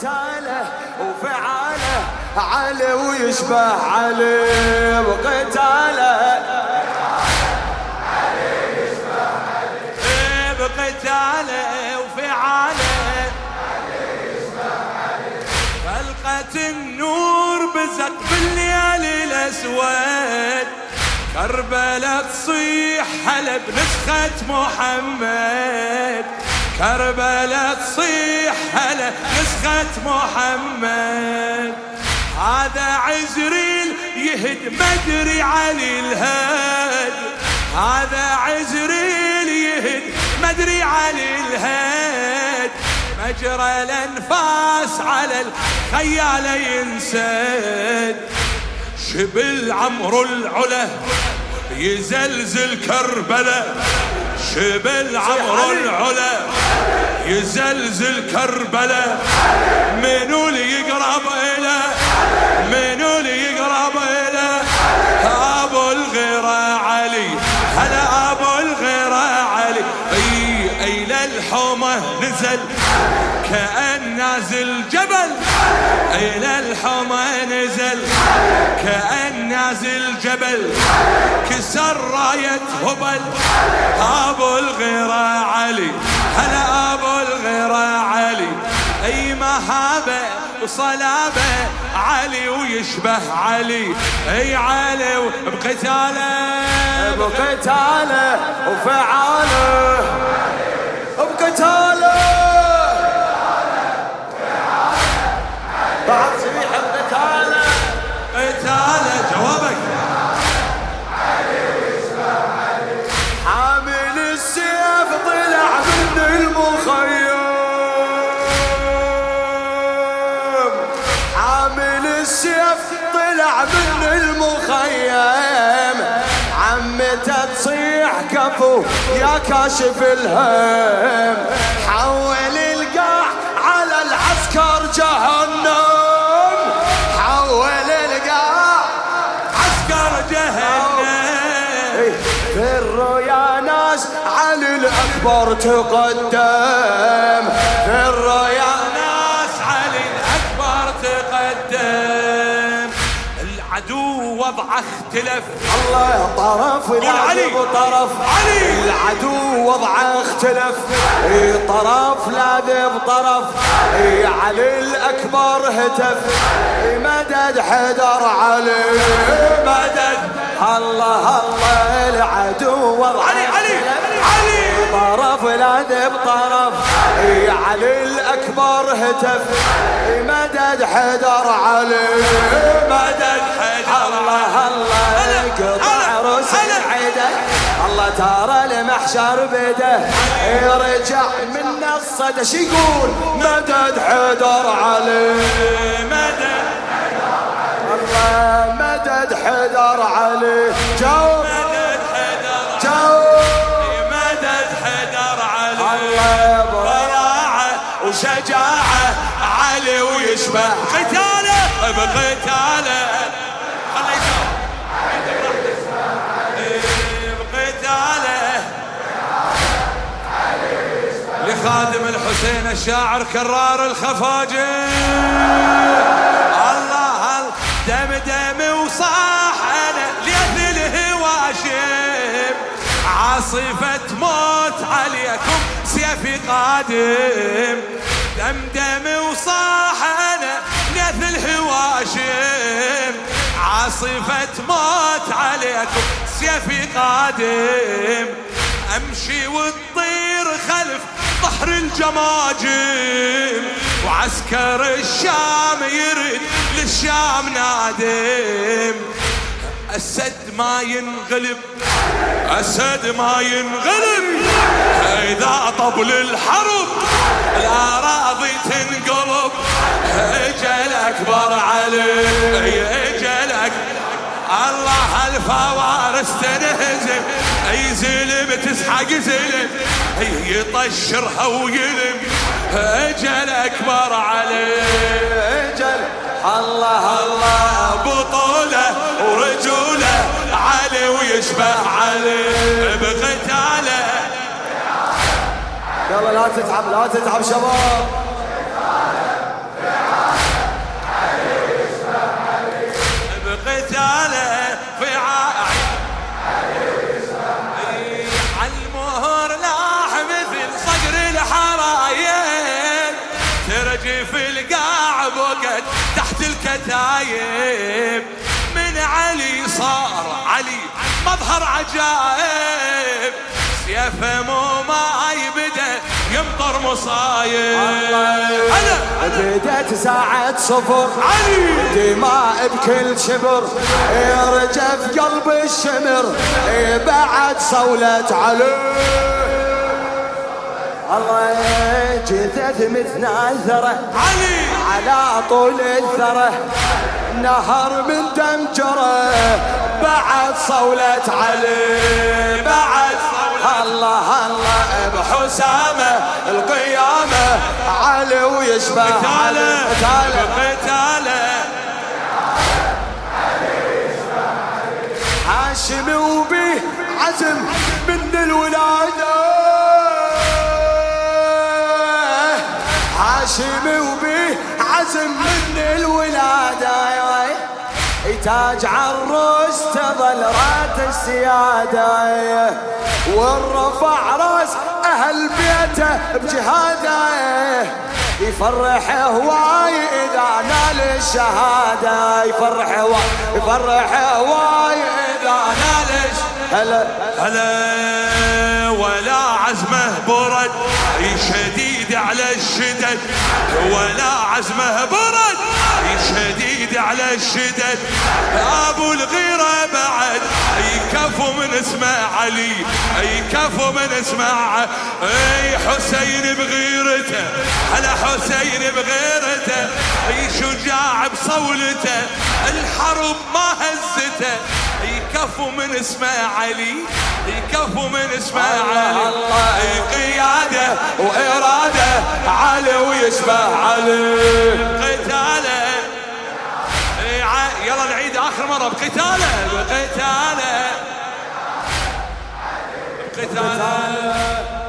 بقتاله وفعاله علي ويشبه علي بقتاله. بقتاله وفعاله. فلقة النور بزق بالليل الأسود. كربلة تصيح هلا بنسخة محمد. كربلة تصيح هلا نسخة محمد. هذا عزريل يهد مدري علي الهاد هذا عزريل يهد مدري علي الهاد مجرى الأنفاس على الخيال ينسد. شبل عمرو العلا يزلزل كربلاء. شبل عمرو العلا يزلزل كربلاء منو اللي يقرب إلى منو اللي يقرب إلى أبو الغيرة علي. هلا أبو الغيرة علي. أي أي للحومة نزل. كأن نازل جبل. إلى الحومة نزل كأن نازل جبل كسر راية هبل. أبو الغيرة علي هلا أبو الغيرة علي. أي مهابة وصلابة علي ويشبه علي. أي علي بقتاله بقتاله وفعاله. بقتاله. بعد صبيح بقتاله قتاله جوابك. حامل السيف طلع من المخيم. حامل السيف طلع من المخيم. عمته تصيح كفو يا كاشف الهم. حول القاع على العسكر جهنم. جهنم. فروا يا ناس علي الأكبر تقدم؟ فروا يا ناس علي الأكبر تقدم؟ العدو وضعه اختلف الله طرف علي. طرف. علي. العدو وضعه اختلف اي طرف لا بطرف اي علي الأكبر هتف. اي مدد حدر علي. الله الله العدو علي علي. علي. طرف لا بطرف إي علي الأكبر هتف. مدد حدر علي. مدد حيدر الله الله قطع رسل. عيده. الله ترى المحشر بده يرجع من الصدى شي يقول مدد حدر علي. حدر علي جاوب مدد حدر جاوب مدد حدر علي. براعة وشجاعة علي ويشبه قتاله بقتاله خليه لخادم الحسين الشاعر كرار الخفاجي عليكم سيفي قادم. دم دم وصاح أنا ليث الهواشم. عاصفة موت عليكم سيفي قادم. أمشي وتطير خلف ظهر الجماجم. وعسكر الشام يرد للشام نادم. السد ما ينغلب السد ما ينغلب. إذا طبل الحرب الاراضي تنقلب أجل أكبر علي أجل أكبر. الله الفوارس تنهزم أي زلم تسحق زلم يطشرها ويلم. أجل أكبر عليه أجل. الله الله بطولة ورجولة علي ويشبه علي بقتاله. يلا لا تتعب لا تتعب شباب. الكتايب من علي صار علي مظهر عجائب. سيفه مو ما يبدأ يمطر مصايب. أنا بدت ساعة صفر. علي. دماء بكل شبر. رجف قلب الشمر. بعد صولة علي. الله جثث مثل الثرى علي! على طول الثرى نهر من دم جرى بعد صولة علي. بعد الله الله بحسامة القيامة. علي ويشبه علي. قتالة. هاشم وبيه عزم من الولادة عزم من الولادة تاج عروس تظل رات السيادة والرفع راس أهل بيته بجهاده يفرح هواي إذا نال الشهادة يفرح هواي يفرح هواي إذا نال هلا هلا ولا عزمه برد. شديد على الشدد. ولا عزمه برد. شديد على الشدد. أبو الغيرة بعد. يكفو من اسمه علي. يكفو من اسمه أي حسين بغيرته. على حسين بغيرته. أي شجاع بصولته. الحرب ما هزته. يكفو من اسمه علي يكفو من اسمه علي الله. قياده وإرادة علي ويشبه علي قتاله يلا نعيد آخر مرة. بقتاله بقتاله بقتاله